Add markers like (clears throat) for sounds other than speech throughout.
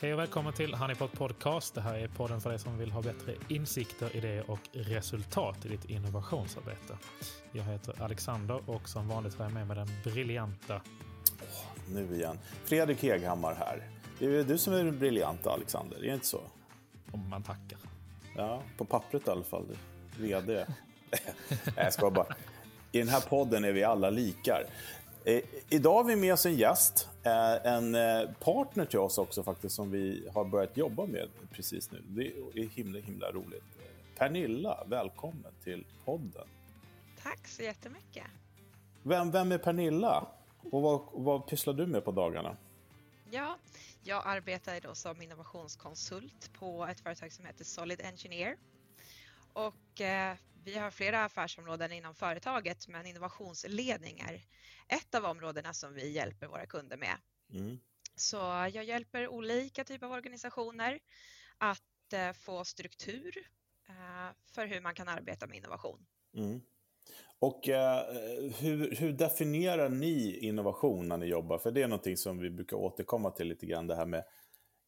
Hej och välkommen till Honeypot Podcast. Det här är podden för dig som vill ha bättre insikter, idéer och resultat i ditt innovationsarbete. Jag heter Alexander och som vanligt har jag med mig den briljanta... Oh, nu igen. Fredrik Heghammar här. Det är du som är den briljanta Alexander, är det inte så? Om man tackar. Ja, på pappret i alla fall. VD. (laughs) jag ska bara. I den här podden är vi alla likar. Eh, idag har vi med oss en gäst, eh, en eh, partner till oss också faktiskt som vi har börjat jobba med precis nu. Det är himla, himla roligt. Pernilla, välkommen till podden. Tack så jättemycket. Vem, vem är Pernilla och vad, vad pysslar du med på dagarna? Ja, jag arbetar då som innovationskonsult på ett företag som heter Solid Engineer. Och vi har flera affärsområden inom företaget men innovationsledning är ett av områdena som vi hjälper våra kunder med. Mm. Så jag hjälper olika typer av organisationer att eh, få struktur eh, för hur man kan arbeta med innovation. Mm. Och eh, hur, hur, definierar ni innovation när ni jobbar? För det är någonting som vi brukar återkomma till lite grann, det här med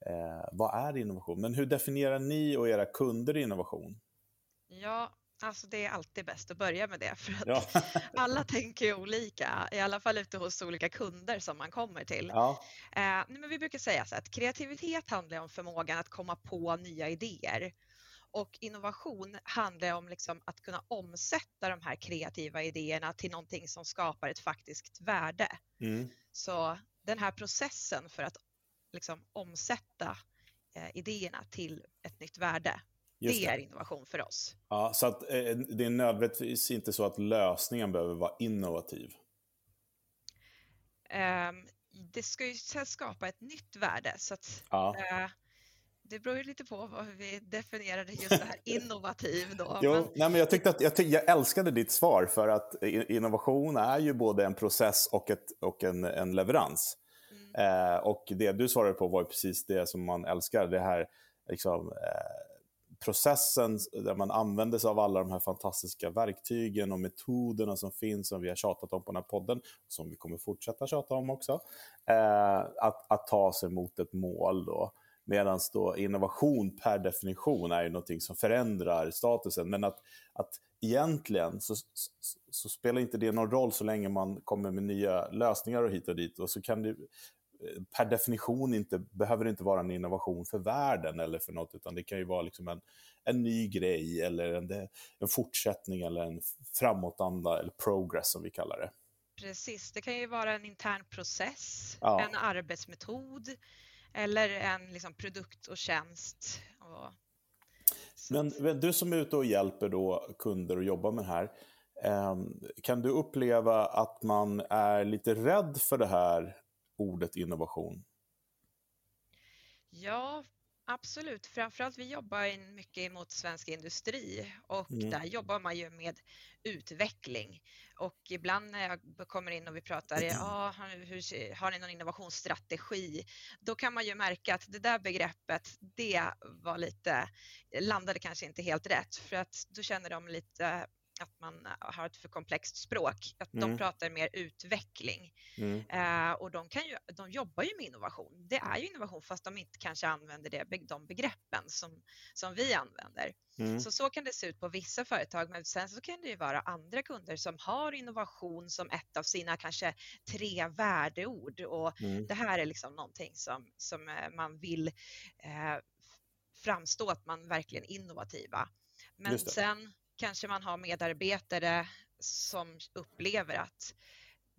eh, vad är innovation? Men hur definierar ni och era kunder innovation? Ja, Alltså det är alltid bäst att börja med det för att ja. (laughs) alla tänker ju olika, i alla fall ute hos olika kunder som man kommer till. Ja. Eh, men vi brukar säga så att kreativitet handlar om förmågan att komma på nya idéer och innovation handlar om liksom att kunna omsätta de här kreativa idéerna till någonting som skapar ett faktiskt värde. Mm. Så den här processen för att liksom omsätta eh, idéerna till ett nytt värde det, är innovation för oss. Ja, så att, eh, det är nödvändigtvis inte så att lösningen behöver vara innovativ? Um, det ska ju skapa ett nytt värde. Så att, ja. uh, det beror ju lite på vad vi definierade just det här (laughs) innovativ. Då. jo, men... Nej, men jag, tyckte att, jag, tyck, jag älskade ditt svar för att innovation är ju både en process och, ett, och en, en leverans. Mm. Eh, och det du svarade på var precis det som man älskar. Det här liksom, eh, processen där man använder sig av alla de här fantastiska verktygen och metoderna som finns, som vi har tjatat om på den här podden, som vi kommer fortsätta tjata om också, eh, att, att ta sig mot ett mål. Då. Medan innovation per definition är ju någonting som förändrar statusen. Men att, att egentligen så, så, så, spelar inte det någon roll så länge man kommer med nya lösningar och hit och dit. Och så kan det per definition inte, behöver det inte vara en innovation för världen eller för något, utan det kan ju vara liksom en, en ny grej eller en, en fortsättning eller en framåtanda eller progress som vi kallar det. Precis, det kan ju vara en intern process, ja. en arbetsmetod eller en liksom, produkt och tjänst. Och... Men du som är ute och hjälper då kunder att jobba med det här, ehm, kan du uppleva att man är lite rädd för det här ordet innovation? Ja, absolut. Framförallt vi jobbar mycket mot svensk industri och mm. där jobbar man ju med utveckling. Och ibland när jag kommer in och vi pratar, ja, hur, har ni någon innovationsstrategi? Då kan man ju märka att det där begreppet, det var lite, landade kanske inte helt rätt för att då känner de lite att man har ett för komplext språk. Att mm. De pratar mer utveckling. Mm. Eh, och de, kan ju, de jobbar ju med innovation. Det är ju innovation fast de inte kanske använder det, de begreppen som, som vi använder. Mm. Så så kan det se ut på vissa företag men sen så kan det ju vara andra kunder som har innovation som ett av sina kanske tre värdeord och mm. det här är liksom någonting som, som eh, man vill eh, framstå att man verkligen är innovativa. Men sen kanske man har medarbetare som upplever att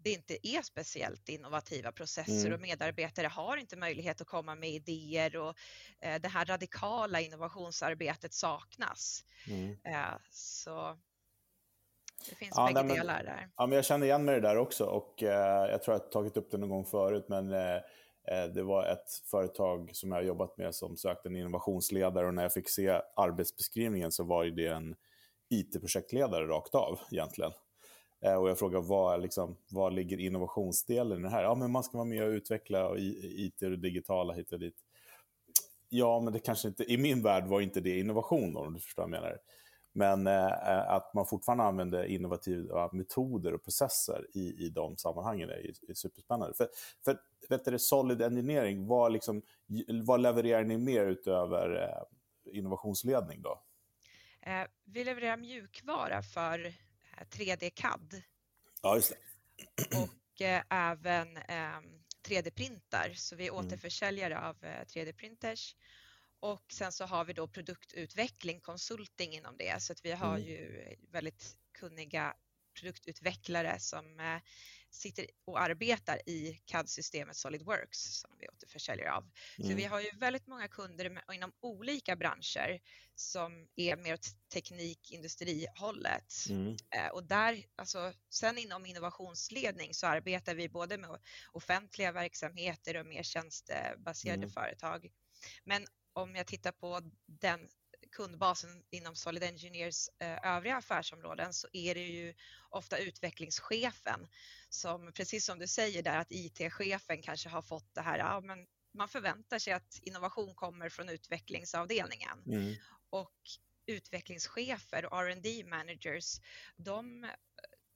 det inte är speciellt innovativa processer mm. och medarbetare har inte möjlighet att komma med idéer och eh, det här radikala innovationsarbetet saknas. Mm. Eh, så det finns ja, bägge delar där. Ja, men jag känner igen mig det där också och eh, jag tror jag har tagit upp det någon gång förut men det var ett företag som jag jobbat med som sökte en innovationsledare och när jag fick se arbetsbeskrivningen så var det en IT-projektledare rakt av egentligen. Eh, och jag frågar vad, liksom, vad ligger innovationsdelen i det här? Ja, men man ska vara med och utveckla och IT och det digitala hit och dit. Ja, men det kanske inte, i min värld var inte det innovation om du förstår vad jag menar. Men eh, att man fortfarande använder innovativa metoder och processer i, i de sammanhangen är, är superspännande. För, för vet du, solid engineering, vad, liksom, vad levererar ni mer utöver eh, innovationsledning då? Eh, vi levererar mjukvara för 3D-CAD. Eh, ja, just det. (clears throat) Och eh, även 3D-printar, ehm, så vi är mm. återförsäljare av 3D-printers. Och sen så har vi då produktutveckling, konsulting inom det, så att vi har mm. ju väldigt kunniga produktutvecklare som sitter och arbetar i CAD-systemet SolidWorks som vi återförsäljare av. Mm. Så vi har ju väldigt många kunder inom olika branscher som är mer åt teknikindustrihållet. Mm. Eh, och där, alltså, sen inom innovationsledning så arbetar vi både med offentliga verksamheter och mer tjänstebaserade mm. företag. Men om jag tittar på den kundbasen inom Solid Engineers eh, övriga affärsområden så är det ju ofta utvecklingschefen som, precis som du säger där, att IT-chefen kanske har fått det här, ja men man förväntar sig att innovation kommer från utvecklingsavdelningen. Mm. Och utvecklingschefer och R&D managers, de eh,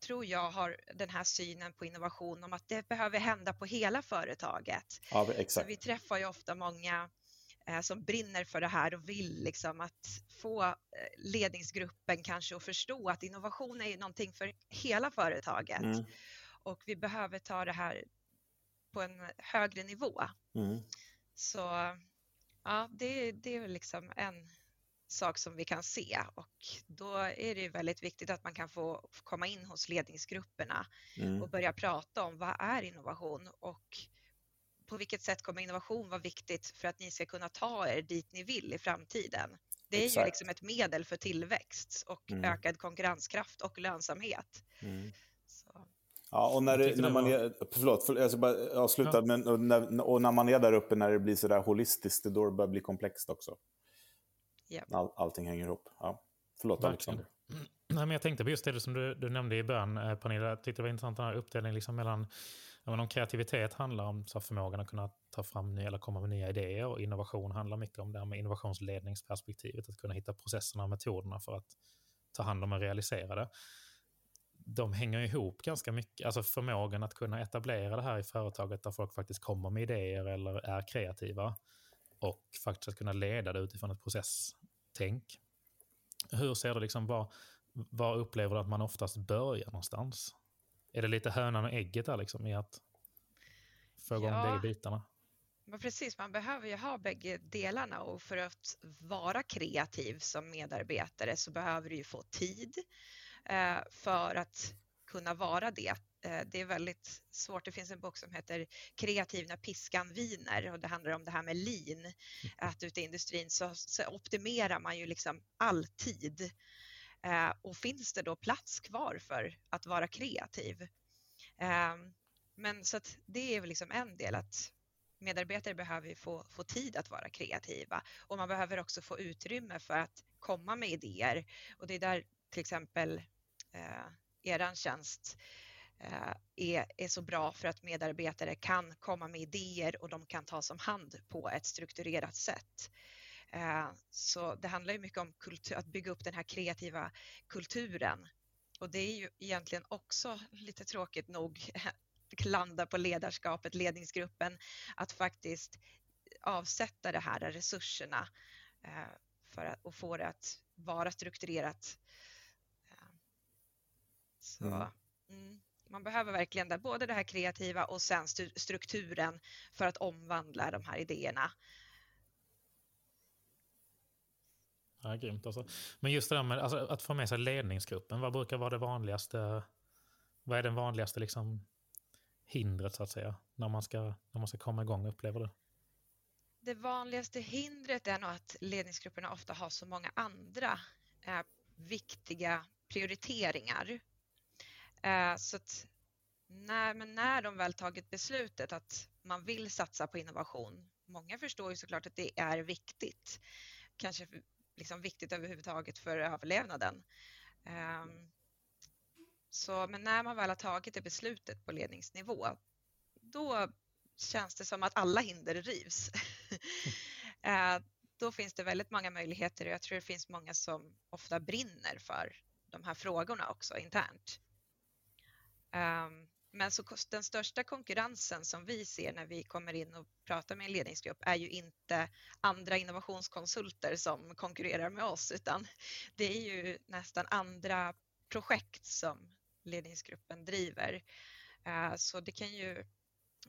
tror jag har den här synen på innovation om att det behöver hända på hela företaget. Ja, exakt. Så vi träffar ju ofta många som brinner för det här och vill liksom att få eh, ledningsgruppen kanske att förstå att innovation är någonting för hela företaget. Mm. Och vi behöver ta det här på en högre nivå. Mm. Så ja, det, det är liksom en sak som vi kan se och då är det väldigt viktigt att man kan få komma in hos ledningsgrupperna mm. och börja prata om vad är innovation och på vilket sätt kommer innovation vara viktigt för att ni ska kunna ta er dit ni vill i framtiden? Det är Exakt. ju liksom ett medel för tillväxt och mm. ökad konkurrenskraft och lönsamhet. Mm. Ja, och när, det, när man är, förlåt, jag ska bara avsluta, ja. men, och när, och när man är där uppe när det blir så där holistiskt, det då det börjar bli komplext också. Yep. All, allting hänger ihop. Ja. Förlåt Verkligen. Alexander. Nej, men jag tänkte på just det som du, du nämnde i början, eh, Pernilla. Jag tyckte det var intressant den här uppdelningen liksom mellan men om kreativitet handlar om så förmågan att kunna ta fram nya eller komma med nya idéer och innovation handlar mycket om det här med innovationsledningsperspektivet, att kunna hitta processerna och metoderna för att ta hand om och realisera det. De hänger ihop ganska mycket, alltså förmågan att kunna etablera det här i företaget där folk faktiskt kommer med idéer eller är kreativa och faktiskt att kunna leda det utifrån ett processtänk. Hur ser du liksom, var, var upplever du att man oftast börjar någonstans? Är det lite hönan och ägget där liksom i att få igång ja. bägge bitarna? Men precis, man behöver ju ha bägge delarna och för att vara kreativ som medarbetare så behöver du ju få tid eh, för att kunna vara det. Eh, det är väldigt svårt. Det finns en bok som heter Kreativ när piskan viner och det handlar om det här med lean. Att ute i industrin så, så optimerar man ju liksom alltid Eh, och finns det då plats kvar för att vara kreativ? Eh, men så att det är väl liksom en del att medarbetare behöver få, få tid att vara kreativa och man behöver också få utrymme för att komma med idéer och det är där till exempel eh, eran tjänst eh, är, är så bra för att medarbetare kan komma med idéer och de kan tas om hand på ett strukturerat sätt. Eh, så det handlar ju mycket om kultur, att bygga upp den här kreativa kulturen. Och det är ju egentligen också lite tråkigt nog (laughs) landa på ledarskapet, ledningsgruppen, att faktiskt avsätta de här resurserna eh, för att få det att vara strukturerat. Eh, så, mm. Mm, man behöver verkligen det, både det här kreativa och sen strukturen för att omvandla de här idéerna. Ja, grymt alltså. Men just det där med alltså, att få med sig ledningsgruppen, vad brukar vara det vanligaste? Vad är det vanligaste liksom, hindret så att säga, när man, ska, när man ska komma igång, upplever du? Det vanligaste hindret är nog att ledningsgrupperna ofta har så många andra eh, viktiga prioriteringar. Eh, så att när, men när de väl tagit beslutet att man vill satsa på innovation, många förstår ju såklart att det är viktigt, kanske liksom viktigt överhuvudtaget för överlevnaden. Um, så, men när man väl har tagit det beslutet på ledningsnivå, då känns det som att alla hinder rivs. uh, (laughs) då finns det väldigt många möjligheter och jag tror det finns många som ofta brinner för de här frågorna också internt. Um, men så den största konkurrensen som vi ser när vi kommer in och pratar med en ledningsgrupp är ju inte andra innovationskonsulter som konkurrerar med oss utan det är ju nästan andra projekt som ledningsgruppen driver. Eh, så det kan ju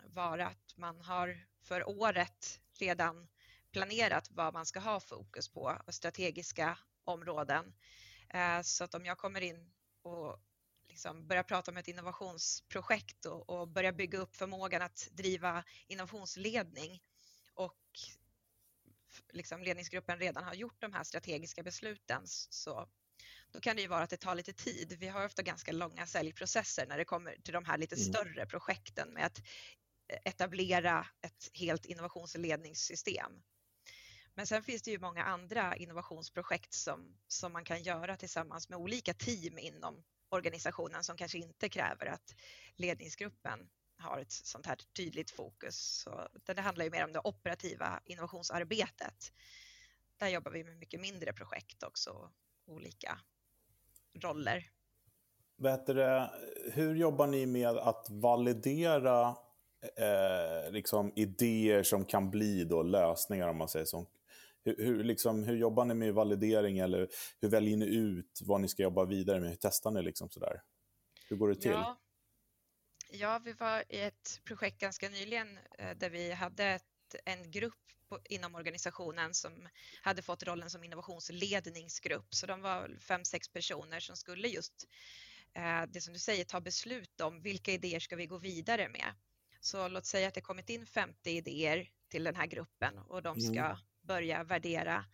vara att man har för året redan planerat vad man ska ha fokus på och strategiska områden. Eh, så att om jag kommer in och liksom börja prata om ett innovationsprojekt och, och börja bygga upp förmågan att driva innovationsledning och liksom ledningsgruppen redan har gjort de här strategiska besluten så då kan det ju vara att det tar lite tid. Vi har ofta ganska långa säljprocesser när det kommer till de här lite mm. större projekten med att etablera ett helt innovationsledningssystem. Men sen finns det ju många andra innovationsprojekt som, som man kan göra tillsammans med olika team inom organisationen som kanske inte kräver att ledningsgruppen har ett sånt här tydligt fokus. Så det handlar ju mer om det operativa innovationsarbetet. Där jobbar vi med mycket mindre projekt också, olika roller. Hur jobbar ni med att validera eh, liksom idéer som kan bli då lösningar, om man säger så, hur, hur, liksom, hur jobbar ni med validering eller hur väljer ni ut vad ni ska jobba vidare med? Hur testar ni liksom sådär? Hur går det till? Ja, ja vi var i ett projekt ganska nyligen eh, där vi hade ett, en grupp på, inom organisationen som hade fått rollen som innovationsledningsgrupp. Så de var fem, sex personer som skulle just eh, det som du säger, ta beslut om vilka idéer ska vi gå vidare med. Så låt säga att det kommit in 50 idéer till den här gruppen och de ska mm börja värdera.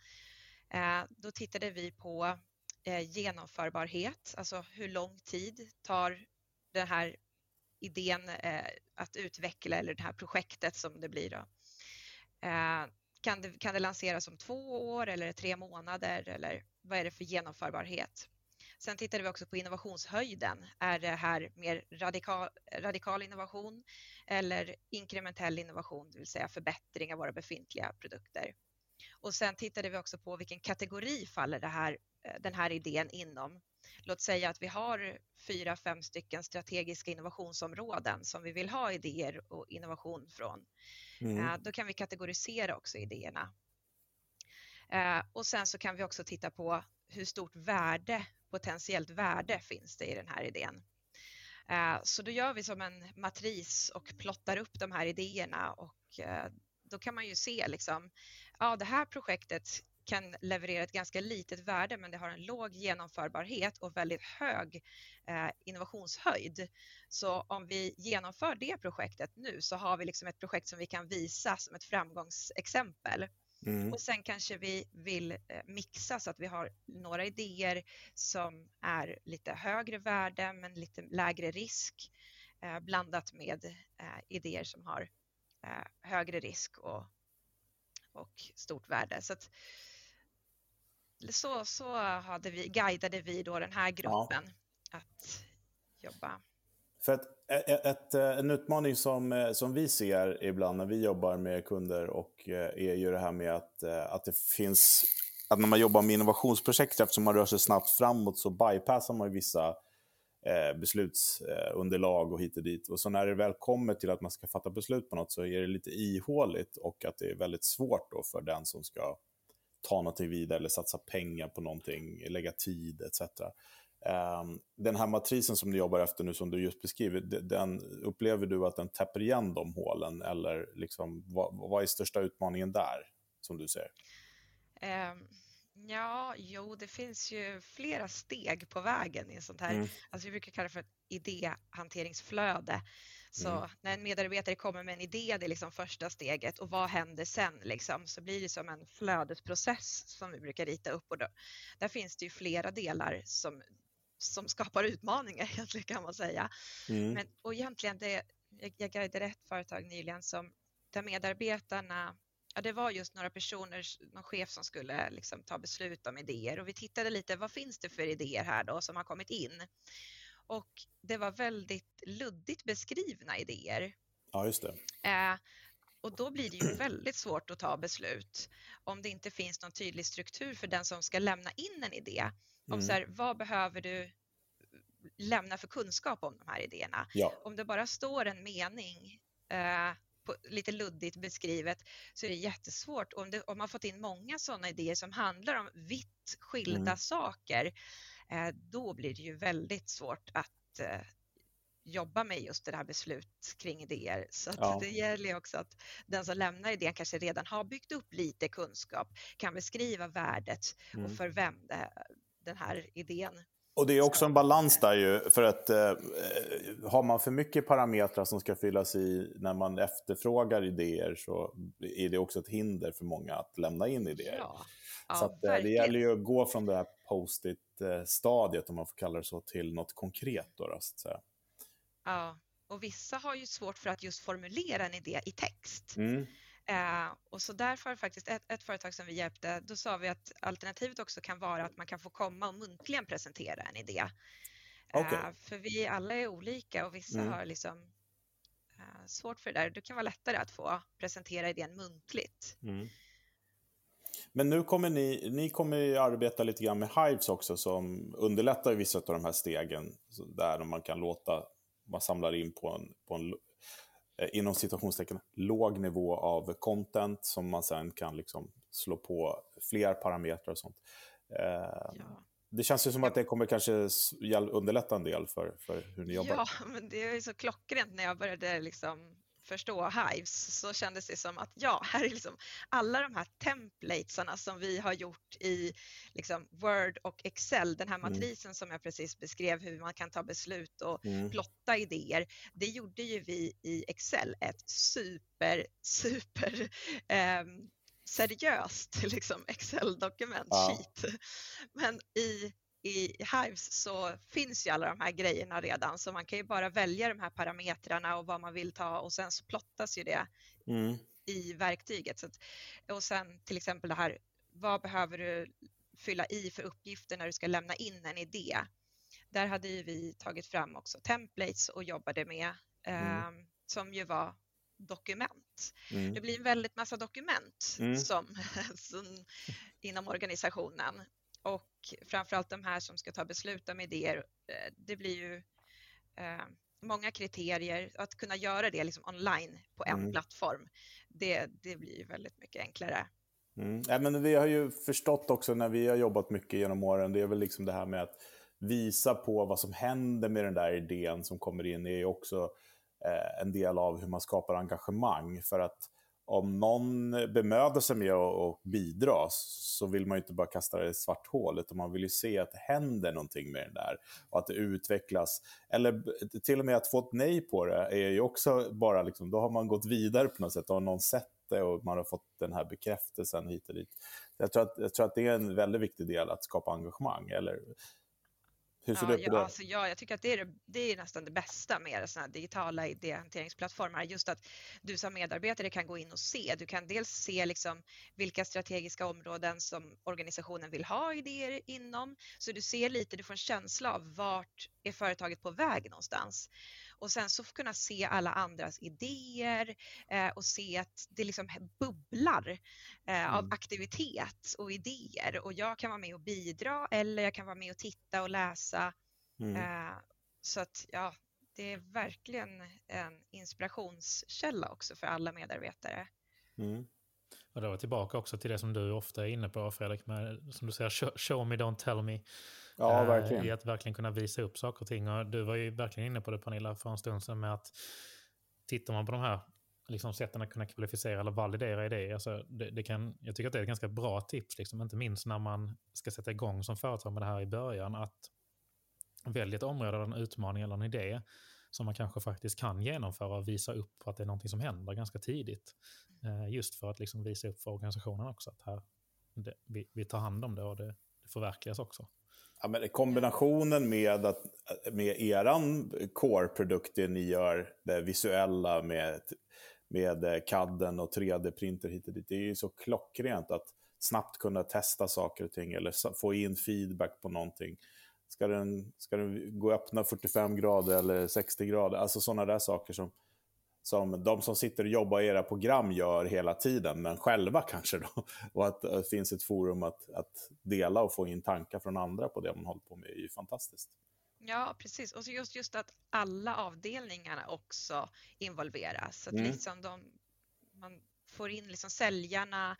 Eh, då tittade vi på eh, genomförbarhet, alltså hur lång tid tar den här idén eh, att utveckla eller det här projektet som det blir. Då. Kan det, kan det lanseras om två år eller tre månader eller vad är det för genomförbarhet? Sen tittade vi också på innovationshöjden. Är det här mer radikal, radikal innovation eller inkrementell innovation, det vill säga förbättring av våra befintliga produkter? Och sen tittade vi också på vilken kategori faller det här, eh, den här idén inom. Låt säga att vi har fyra, fem stycken strategiska innovationsområden som vi vill ha idéer och innovation från. Mm. Eh, då kan vi kategorisera också idéerna. Eh, och sen så kan vi också titta på hur stort värde, potentiellt värde finns det i den här idén. Så då gör vi som en matris och plottar upp de här idéerna och då kan man ju se liksom, ja det här projektet kan leverera ett ganska litet värde men det har en låg genomförbarhet och väldigt hög eh, innovationshöjd. Så om vi genomför det projektet nu så har vi liksom ett projekt som vi kan visa som ett framgångsexempel. Mm. Och sen kanske vi vill eh, mixa så att vi har några idéer som är lite högre värde men lite lägre risk eh, blandat med eh, idéer som har eh, högre risk och och stort värde. Så, att, så, så hade vi, guidade vi då den här gruppen ja. att jobba. För att ett, ett, en utmaning som, som vi ser ibland när vi jobbar med kunder och är ju det här med att, att det finns att när man jobbar med innovationsprojekt, eftersom man rör sig snabbt framåt, så bypassar man vissa eh, beslutsunderlag och hit och dit. Och så när det väl kommer till att man ska fatta beslut på något så är det lite ihåligt och att det är väldigt svårt då för den som ska ta någonting vidare eller satsa pengar på någonting, lägga tid etc. Ehm, den här matrisen som du jobbar efter nu, som du just beskriver, den, upplever du att den täpper igen de hålen? Eller liksom, vad, vad är största utmaningen där, som du ser? Um Ja, jo, det finns ju flera steg på vägen i sånt här, mm. alltså vi brukar kalla det för ett idéhanteringsflöde. Så mm. när en medarbetare kommer med en idé, det är liksom första steget och vad händer sen liksom? Så blir det som en flödesprocess som vi brukar rita upp och då, där finns det ju flera delar som, som skapar utmaningar (laughs) egentligen kan man säga. Mm. Men, och egentligen, det, jag, jag guidade ett företag nyligen som där medarbetarna ja, det var just några personer, någon chef som skulle liksom ta beslut om idéer och vi tittade lite, vad finns det för idéer här då som har kommit in? Och det var väldigt luddigt beskrivna idéer. Ja, just det. Eh, och då blir det ju (clears throat) väldigt svårt att ta beslut om det inte finns någon tydlig struktur för den som ska lämna in en idé. Om mm. så här, vad behöver du lämna för kunskap om de här idéerna? Ja. Om det bara står en mening eh, på, lite luddigt beskrivet så är det jättesvårt. Om, det, om man fått in många sådana idéer som handlar om vitt skilda mm. saker, eh, då blir det ju väldigt svårt att eh, jobba med just det här beslut kring idéer. Så ja. det gäller också att den som lämnar idén kanske redan har byggt upp lite kunskap, kan beskriva värdet mm. och för vem det, den här idén och det är också en balans där ju, för att eh, har man för mycket parametrar som ska fyllas i när man efterfrågar idéer så är det också ett hinder för många att lämna in idéer. Ja. Ja, så att, eh, det gäller ju att gå från det här post-it-stadiet, om man får kalla det så, till något konkret. Då, så att säga. Ja, och vissa har ju svårt för att just formulera en idé i text. Mm. Eh, och så därför faktiskt ett, ett, företag som vi hjälpte, då sa vi att alternativet också kan vara att man kan få komma och muntligen presentera en idé. Okay. Eh, för vi alla är olika och vissa mm. har liksom eh, svårt för det där. Det kan vara lättare att få presentera idén muntligt. Mm. Men nu kommer ni, ni kommer ju arbeta lite grann med Hives också som underlättar vissa av de här stegen. Där man kan låta, man samlar in på en, på en inom citationstecken låg nivå av content som man sen kan liksom slå på fler parametrar och sånt. Eh, ja. Det känns ju som att det kommer kanske underlätta en del för, för hur ni jobbar. Ja, (laughs) men det är så klockrent när jag började liksom förstå Hives så kändes det som att ja, här är liksom alla de här templatesarna som vi har gjort i liksom Word och Excel, den här mm. matrisen mm. som jag precis beskrev, hur man kan ta beslut och mm. plotta idéer. Det gjorde ju vi i Excel, ett super, super eh, seriöst (laughs) liksom Excel-dokument, ja. sheet. Men i i Hives så finns ju alla de här grejerna redan så man kan ju bara välja de här parametrarna och vad man vill ta och sen så plottas ju det mm. i verktyget. Så att, och sen till exempel det här, vad behöver du fylla i för uppgifter när du ska lämna in en idé? Där hade ju vi tagit fram också templates och jobbade med mm. eh, som ju var dokument. Mm. Det blir en väldigt massa dokument mm. som, (laughs) som, inom organisationen och framförallt de här som ska ta beslut om idéer, eh, det blir ju eh, många kriterier. Att kunna göra det liksom online på en mm. plattform, det, det blir ju väldigt mycket enklare. Mm. Ja, men vi har ju förstått också när vi har jobbat mycket genom åren, det är väl liksom det här med att visa på vad som händer med den där idén som kommer in, är också eh, en del av hur man skapar engagemang. För att om någon bemödar sig med att bidra så vill man ju inte bara kasta det i ett svart hål, utan man vill ju se att det händer någonting med det där och att det utvecklas. Eller till och med att få ett nej på det är ju också bara, liksom, då har man gått vidare på något sätt, då har någon sett det och man har fått den här bekräftelsen hit och dit. Jag tror att, jag tror att det är en väldigt viktig del att skapa engagemang, eller hur ser ja, du på det? Alltså, ja, jag tycker att det är, det är nästan det bästa med sådana digitala idéhanteringsplattformar. Just att du som medarbetare kan gå in och se. Du kan dels se liksom vilka strategiska områden som organisationen vill ha idéer inom. Så du ser lite, du får en känsla av vart är företaget på väg någonstans och sen så kunna se alla andras idéer eh, och se att det liksom bubblar eh, mm. av aktivitet och idéer och jag kan vara med och bidra eller jag kan vara med och titta och läsa. Mm. Eh, så att ja, det är verkligen en inspirationskälla också för alla medarbetare. Mm. Och då var tillbaka också till det som du ofta är inne på Fredrik, med, som du säger, show me, don't tell me. Ja, eh, verkligen. I att verkligen kunna visa upp saker och ting. Och du var ju verkligen inne på det Pernilla för en stund sedan med att tittar man på de här liksom, sätten att kunna kvalificera eller validera idéer. Alltså, det, det, kan, jag tycker att det är ett ganska bra tips, liksom, inte minst när man ska sätta igång som företag med det här i början. Att välja ett område, en utmaning eller en idé som man kanske faktiskt kan genomföra och visa upp att det är någonting som händer ganska tidigt. Eh, just för att liksom visa upp för organisationen också att här, det, vi, vi tar hand om det och det, det förverkligas också. Ja, men kombinationen med, att, med eran core-produkt, det ni gör, det visuella med, med CADen och 3D-printer hit och dit, det är ju så klockrent att snabbt kunna testa saker och ting eller få in feedback på någonting. Ska den, ska den gå och öppna 45 grader eller 60 grader? Alltså sådana där saker som som de som sitter och jobbar i era program gör hela tiden, men själva kanske då. (laughs) Och att det finns ett forum att, att dela och få in tankar från andra på det man håller på med är ju fantastiskt. Ja, precis. Och så just, just att alla avdelningarna också involveras. Att Mm. liksom de, man får in liksom säljarna,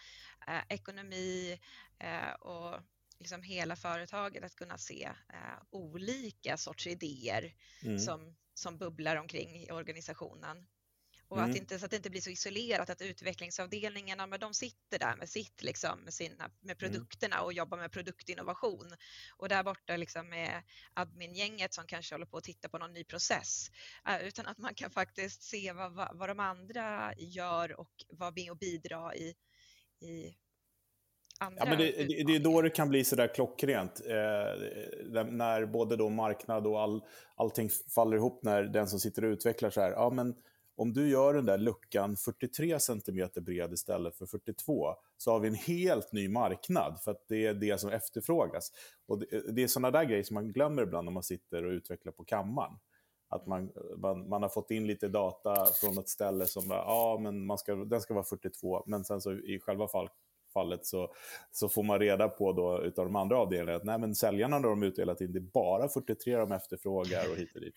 eh, ekonomi eh, och liksom hela företaget att kunna se eh, olika sorts idéer Mm. som, som bubblar omkring i organisationen. Och Mm. att inte, så att det inte blir så isolerat att utvecklingsavdelningarna, men de sitter där med sitt, liksom, med, sina, med produkterna och jobbar med produktinnovation. Och där borta liksom är admin-gänget som kanske håller på att titta på någon ny process. Eh, utan att man kan faktiskt se vad, vad, vad de andra gör och vara med och bidra i, i Ja, men det, det, det är då det kan bli sådär klockrent. Eh, där- när både då marknad och all, allting faller ihop när den som sitter och utvecklar så här. Ja, men om du gör den där luckan 43 cm bred istället för 42 så har vi en helt ny marknad för att det är det som efterfrågas. Och det, det är sådana där grejer som man glömmer ibland när man sitter och utvecklar på kammaren. Att man, man, man har fått in lite data från ett ställe som bara, ja, men man ska, den ska vara 42, men sen så i själva fall, fallet så, så får man reda på då utav de andra avdelningarna att nej, men säljarna när de utdelat in, det är bara 43 de efterfrågar och hit och dit.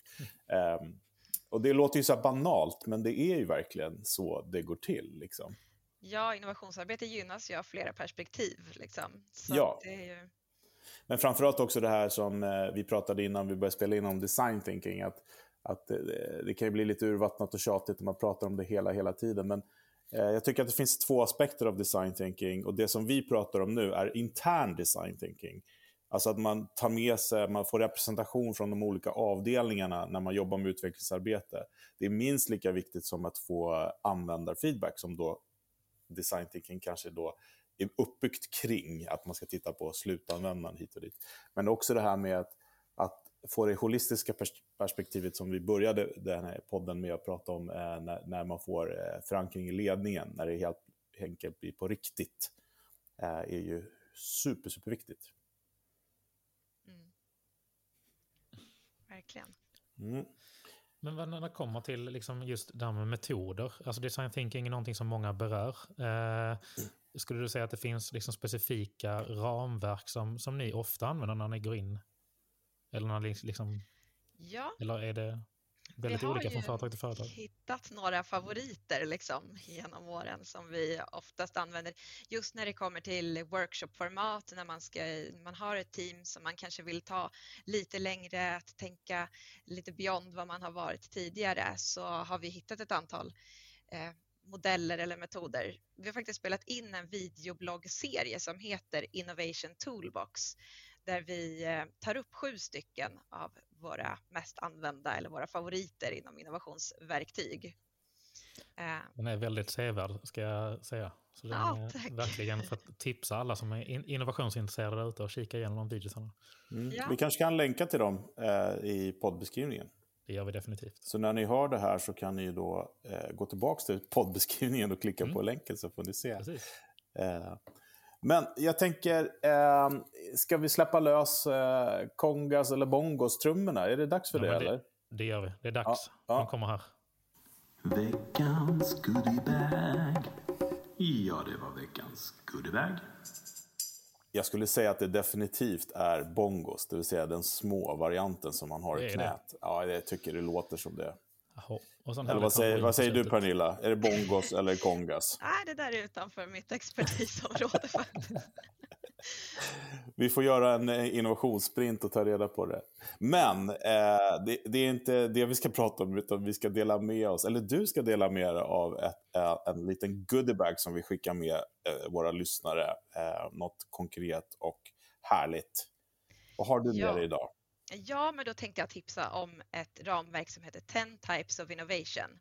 Um, och det låter ju så banalt, men det är ju verkligen så det går till. Liksom. Ja, innovationsarbete gynnas ju av flera perspektiv. Liksom. Så Ja. det är ju... Men framförallt också det här som eh, vi pratade innan vi började spela in om design thinking. Att, att eh, det kan ju bli lite urvattnat och tjatigt när man pratar om det hela, hela tiden. Men eh, jag tycker att det finns två aspekter av design thinking. Och det som vi pratar om nu är intern design thinking. Alltså att man tar med sig, man får representation från de olika avdelningarna när man jobbar med utvecklingsarbete. Det är minst lika viktigt som att få användarfeedback som då design thinking kanske då är uppbyggt kring att man ska titta på slutanvändaren hit och dit. Men också det här med att, att få det holistiska perspektivet som vi började den här podden med att prata om eh, när, när man får eh, förankring i ledningen, när det helt enkelt blir på riktigt, eh, är ju super, superviktigt. Mm. Verkligen. Mm. Men när det kommer till liksom just det här med metoder, alltså design thinking är någonting som många berör. Eh, skulle du säga att det finns liksom specifika ramverk som, som ni ofta använder när ni går in? Eller, när ni liksom, Ja, eller är det väldigt har olika från företag till företag? hittat några favoriter liksom, genom åren som vi oftast använder. Just när det kommer till workshopformat, när man, ska, man har ett team som man kanske vill ta lite längre, att tänka lite beyond vad man har varit tidigare, så har vi hittat ett antal eh, modeller eller metoder. Vi har faktiskt spelat in en videobloggserie som heter Innovation Toolbox där vi eh, tar upp sju stycken av våra mest använda eller våra favoriter inom innovationsverktyg. Eh, Den är väldigt sevärd, ska jag säga. Så den Ja, är tack. verkligen för att tipsa alla som är in- innovationsintresserade ute och kika igenom de videorna. Mm. Ja. Vi kanske kan länka till dem eh, i poddbeskrivningen. Det gör vi definitivt. Så när ni hör det här så kan ni då eh, gå tillbaka till poddbeskrivningen och klicka Mm. på länken så får ni se. Precis. Eh, men jag tänker, eh, ska vi släppa lös eh, kongas eller bongos-trummorna? Är det dags för Ja, det, det- eller? Det gör vi. Det är dags. Ja, ja. De kommer här. Veckans goodiebag. Ja, det var veckans goodiebag. Jag skulle säga att det definitivt är bongos, det vill säga den små varianten som man har Det i knät. Ja, jag tycker det låter som det. Eller vad säger, vad säger du. Pernilla? Är det bongos eller kongas? (laughs) nej, det där är utanför mitt expertisområde faktiskt. (laughs) Vi får göra en eh, innovationssprint och ta reda på det. Men eh, det, det är inte det vi ska (laughs) prata om, utan vi ska dela med oss, eller du ska dela med dig av ett, eh, en liten goodiebag som vi skickar med eh, våra lyssnare. Eh, något konkret och härligt. Vad har du med Ja. dig idag? Ja, men då tänkte jag tipsa om ett ramverk som heter 10 Types of Innovation.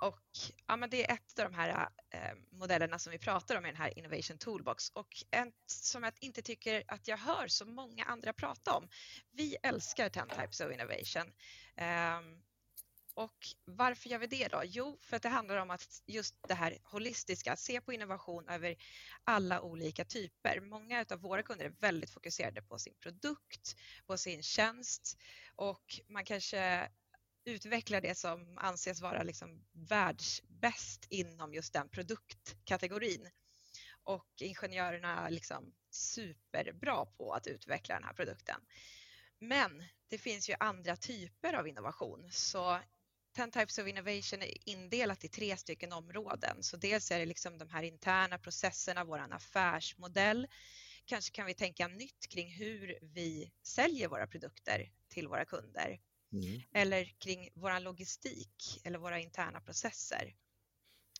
Och ja, men det är ett av de här eh, modellerna som vi pratar om i den här Innovation Toolbox och en som jag inte tycker att jag hör så många andra prata om. Vi älskar 10 Types of Innovation. Eh, och varför gör vi det då? Jo, för att det handlar om att just det här holistiska, se på innovation över alla olika typer. Många av våra kunder är väldigt fokuserade på sin produkt, på sin tjänst och man kanske utvecklar det som anses vara liksom världsbäst inom just den produktkategorin. Och ingenjörerna är liksom superbra på att utveckla den här produkten. Men det finns ju andra typer av innovation. Så 10 Types of Innovation är indelat i tre stycken områden. Så dels är det liksom de här interna processerna, vår affärsmodell. Kanske kan vi tänka nytt kring hur vi säljer våra produkter till våra kunder. Mm. Eller kring vår logistik eller våra interna processer.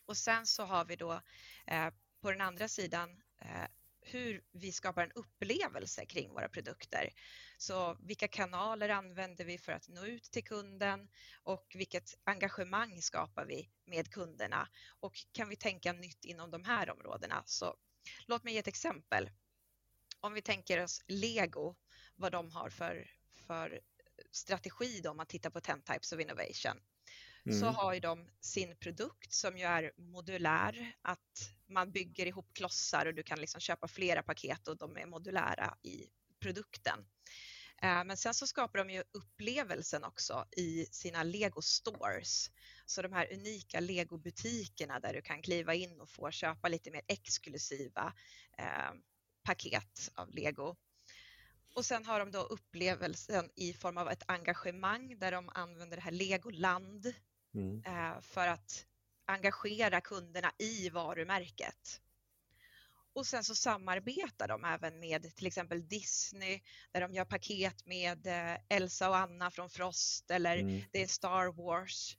Och sen så har vi då eh, på den andra sidan eh, hur vi skapar en upplevelse kring våra produkter. Så vilka kanaler använder vi för att nå ut till kunden och vilket engagemang skapar vi med kunderna och kan vi tänka nytt inom de här områdena? Så låt mig ge ett exempel. Om vi tänker oss Lego, vad de har för, för strategi då, om man tittar på 10 Types of Innovation mm. så har ju de sin produkt som ju är modulär, att man bygger ihop klossar och du kan liksom köpa flera paket och de är modulära i produkten. Eh, men sen så skapar de ju upplevelsen också i sina Lego stores. Så de här unika Lego-butikerna där du kan kliva in och få köpa lite mer exklusiva eh, paket av Lego. Och sen har de då upplevelsen i form av ett engagemang där de använder det här Legoland mm. Eh, för att engagera kunderna i varumärket. Och sen så samarbetar de även med till exempel Disney där de gör paket med eh, Elsa och Anna från Frost eller mm. det är Star Wars.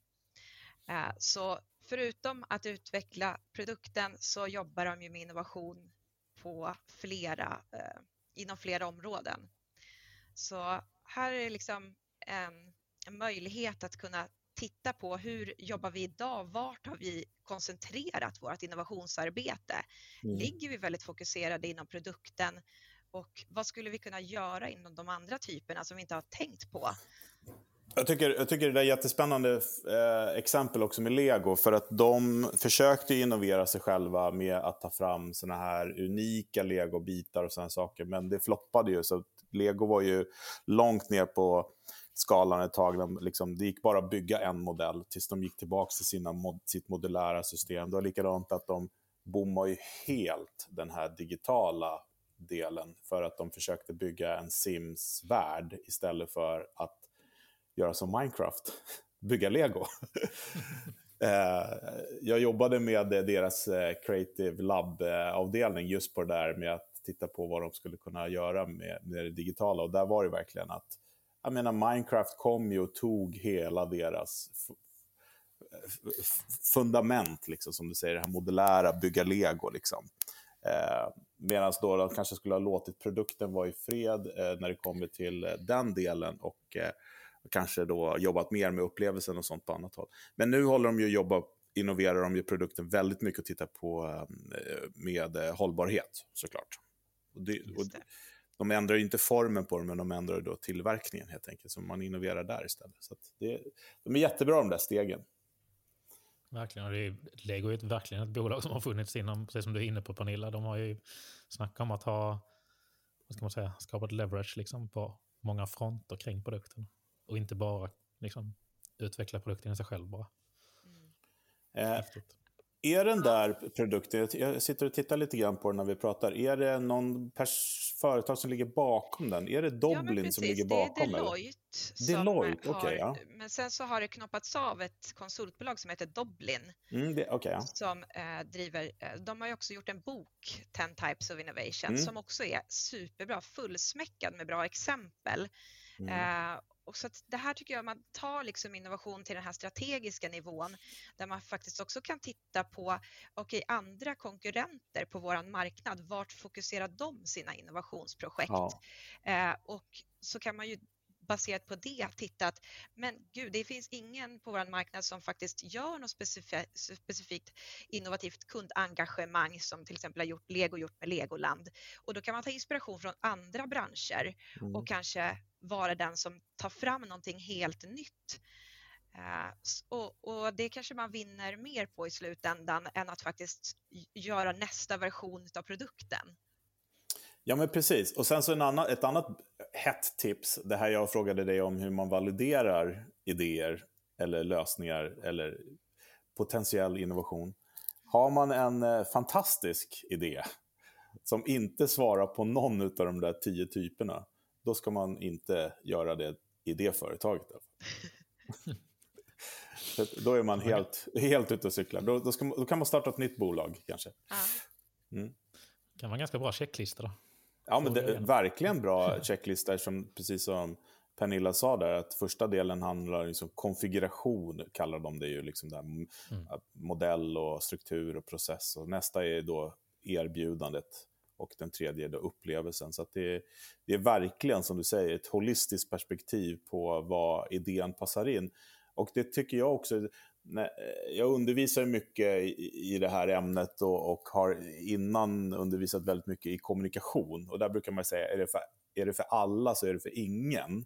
Eh, så förutom att utveckla produkten så jobbar de ju med innovation på flera, inom flera områden. Så här är liksom en, en möjlighet att kunna titta på hur jobbar vi idag? Vart har vi koncentrerat vårt innovationsarbete? Mm. Ligger vi väldigt fokuserade inom produkten? Och vad skulle vi kunna göra inom de andra typerna som vi inte har tänkt på? Jag tycker, jag tycker det är ett jättespännande eh, exempel också med Lego. För att de försökte innovera sig själva med att ta fram såna här unika Lego-bitar och sådana saker. Men det floppade ju. Så Lego var ju långt ner på skalan ett tag. Liksom, det gick bara att bygga en modell tills de gick tillbaka till sina, sitt modulära system. Det var likadant att de bommade ju helt den här digitala delen för att de försökte bygga en Sims-värld istället för att göra som Minecraft, (laughs) bygga lego. (laughs) Eh, jag jobbade med deras eh, Creative Lab-avdelning just på det där med att titta på vad de skulle kunna göra med det digitala. Och där var det verkligen att jag menar, Minecraft kom ju och tog hela deras fundament, liksom, som du säger, det här modulära, bygga lego. Liksom. Eh, Medan då de kanske skulle ha låtit produkten vara i fred eh, när det kommer till eh, den delen och eh, kanske då jobbat mer med upplevelsen och sånt på annat håll. Men nu håller de ju jobba innoverar de ju produkten väldigt mycket och tittar på eh, med eh, hållbarhet såklart. Och det, och de ändrar inte formen på dem, men de ändrar då tillverkningen helt enkelt. Så man innoverar där istället. Så det, de är jättebra de där stegen. Verkligen. Och det är, Lego är ett, verkligen ett bolag som har funnits inom, precis som du är inne på Pernilla, de har ju snackat om att ha, vad ska man säga, skapat leverage liksom på många fronter kring produkten. Och inte bara liksom, utveckla produkten i sig själv bara. Mm. Eh, är den där produkten, jag sitter och tittar lite grann på den när vi pratar, är det någon företag som ligger bakom den? Är det Doblin ja, som ligger bakom? Det är Deloitte. Deloitte, okay, ja. Men sen så har det knoppats av ett konsultbolag som heter Doblin. Mm, det, okay, ja. Som eh, driver, eh, de har ju också gjort en bok, 10 Types of Innovation, mm. som också är superbra, fullsmäckad med bra exempel. Mm. Eh, och så det här tycker jag man tar liksom innovation till den här strategiska nivån där man faktiskt också kan titta på okay, andra konkurrenter på våran marknad. Vart fokuserar de sina innovationsprojekt? Ja. Eh, och så kan man ju baserat på det titta att men gud, det finns ingen på vår marknad som faktiskt gör något specifikt, specifikt innovativt kundengagemang som till exempel har gjort Lego gjort med Legoland. Och då kan man ta inspiration från andra branscher mm. och kanske vara den som tar fram någonting helt nytt. Uh, och, och, det kanske man vinner mer på i slutändan än att faktiskt göra nästa version av produkten. Ja, men precis. Och sen så en annan, ett annat hett tips, det här jag frågade dig om hur man validerar idéer. eller lösningar eller potentiell innovation. Har man en eh, fantastisk idé som inte svarar på någon av de där tio typerna, då ska man inte göra det i det företaget. (laughs) då är man helt, helt ute och cyklar. Då, då, ska, då, kan man starta ett nytt bolag kanske. Mm. Det kan vara en ganska bra checklista då. Ja, men det verkligen bra checklista som precis som Pernilla sa där, att första delen handlar om liksom konfiguration, kallar de det ju, liksom där, mm. modell och struktur och process. Och nästa är då erbjudandet och den tredje är då upplevelsen. Så det är, det, är, verkligen, som du säger, ett holistiskt perspektiv på vad idén passar in. Och det tycker jag också, Eh, jag undervisar mycket i det här ämnet och, har innan undervisat väldigt mycket i kommunikation. Och där brukar man säga, är det för, är det för alla så är det för ingen.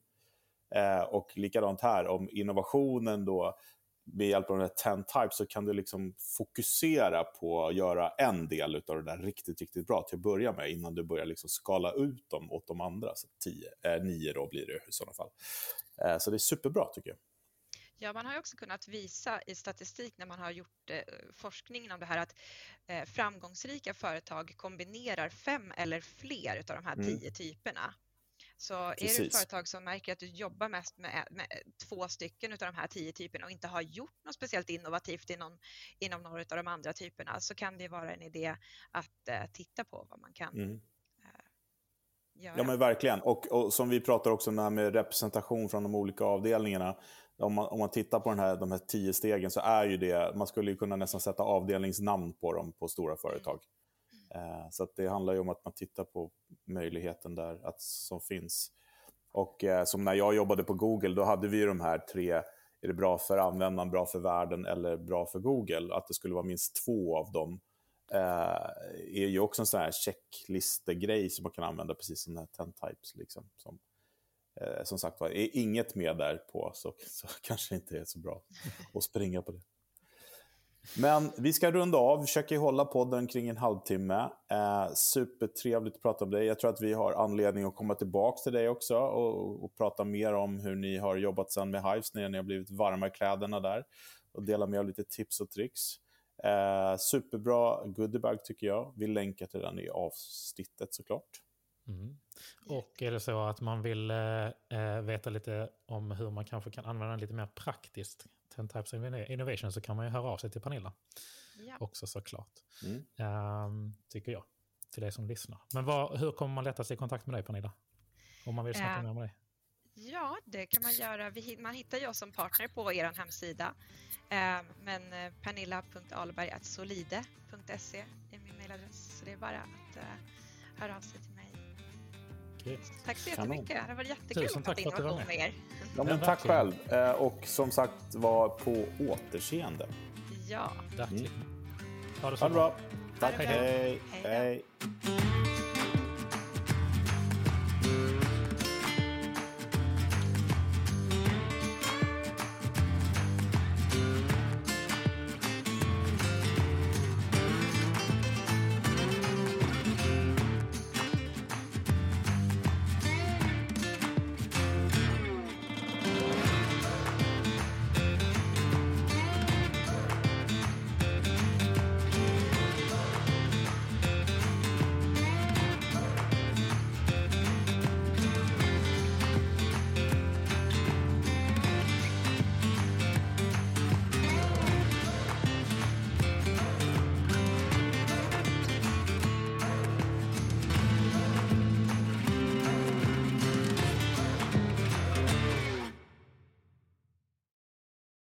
Eh, och likadant här, om innovationen då med hjälp av den här 10 types så kan du liksom fokusera på att göra en del av det där riktigt, riktigt bra till att börja med innan du börjar liksom skala ut dem åt de andra. Så tio, eh, nio då blir det i sådana fall. Eh, så det är superbra tycker jag. Ja, man har också kunnat visa i statistik när man har gjort eh, forskning om det här att eh, framgångsrika företag kombinerar fem eller fler av de här mm. tio typerna. Så Precis. är det företag som märker att du jobbar mest med, med, två stycken av de här tio typerna och inte har gjort något speciellt innovativt inom, inom några av de andra typerna så kan det vara en idé att uh, titta på vad man kan mm. uh, göra. Ja men verkligen. Och, och, som vi pratar också om med representation från de olika avdelningarna. Om man, om man tittar på den här, de här tio stegen så är ju det, man skulle ju kunna nästan sätta avdelningsnamn på dem på stora företag. Mm. Eh, så det handlar ju om att man tittar på möjligheten där att, som finns. Och eh, som när jag jobbade på Google, då hade vi de här tre, är det bra för användaren, bra för världen eller bra för Google? Att det skulle vara minst två av dem eh, är ju också en sån här checklistegrej som man kan använda precis som den här 10 types. Liksom, som, eh, som sagt var, är inget med där på så, så (laughs) kanske inte är så bra att springa på det. Men vi ska runda av, vi försöker hålla podden kring en halvtimme. Eh, supertrevligt att prata om dig. Jag tror att vi har anledning att komma tillbaka till dig också och, och prata mer om hur ni har jobbat sen med Hives när ni har blivit varma i kläderna där och dela med er lite tips och tricks. Eh, superbra goodiebag tycker jag. Vi länkar till den i avsnittet såklart. Mm. Och är det så att man vill eh, eh veta lite om hur man kanske kan använda den lite mer praktiskt 10 Types of Innovation så kan man ju höra av sig till Pernilla. Ja. Också såklart. Mm. Um, tycker jag. Till dig som lyssnar. Men vad, hur kommer man lättast i kontakt med dig Pernilla? Om man vill snacka uh, mer med dig. Ja, det kan man göra. Vi, man hittar ju oss som partner på er hemsida. Uh, men uh, pernilla.alberg.solide.se är min mejladress. Så det är bara att uh, höra av sig till. Tack så jättemycket. Det varit jättekul Tusen att prata innovation med er. Ja, men tack själv. Eh, och som sagt var på återseende. Ja. Verkligen. Mm. Ha det så ha bra. bra. Tack. Hej. hej. hej.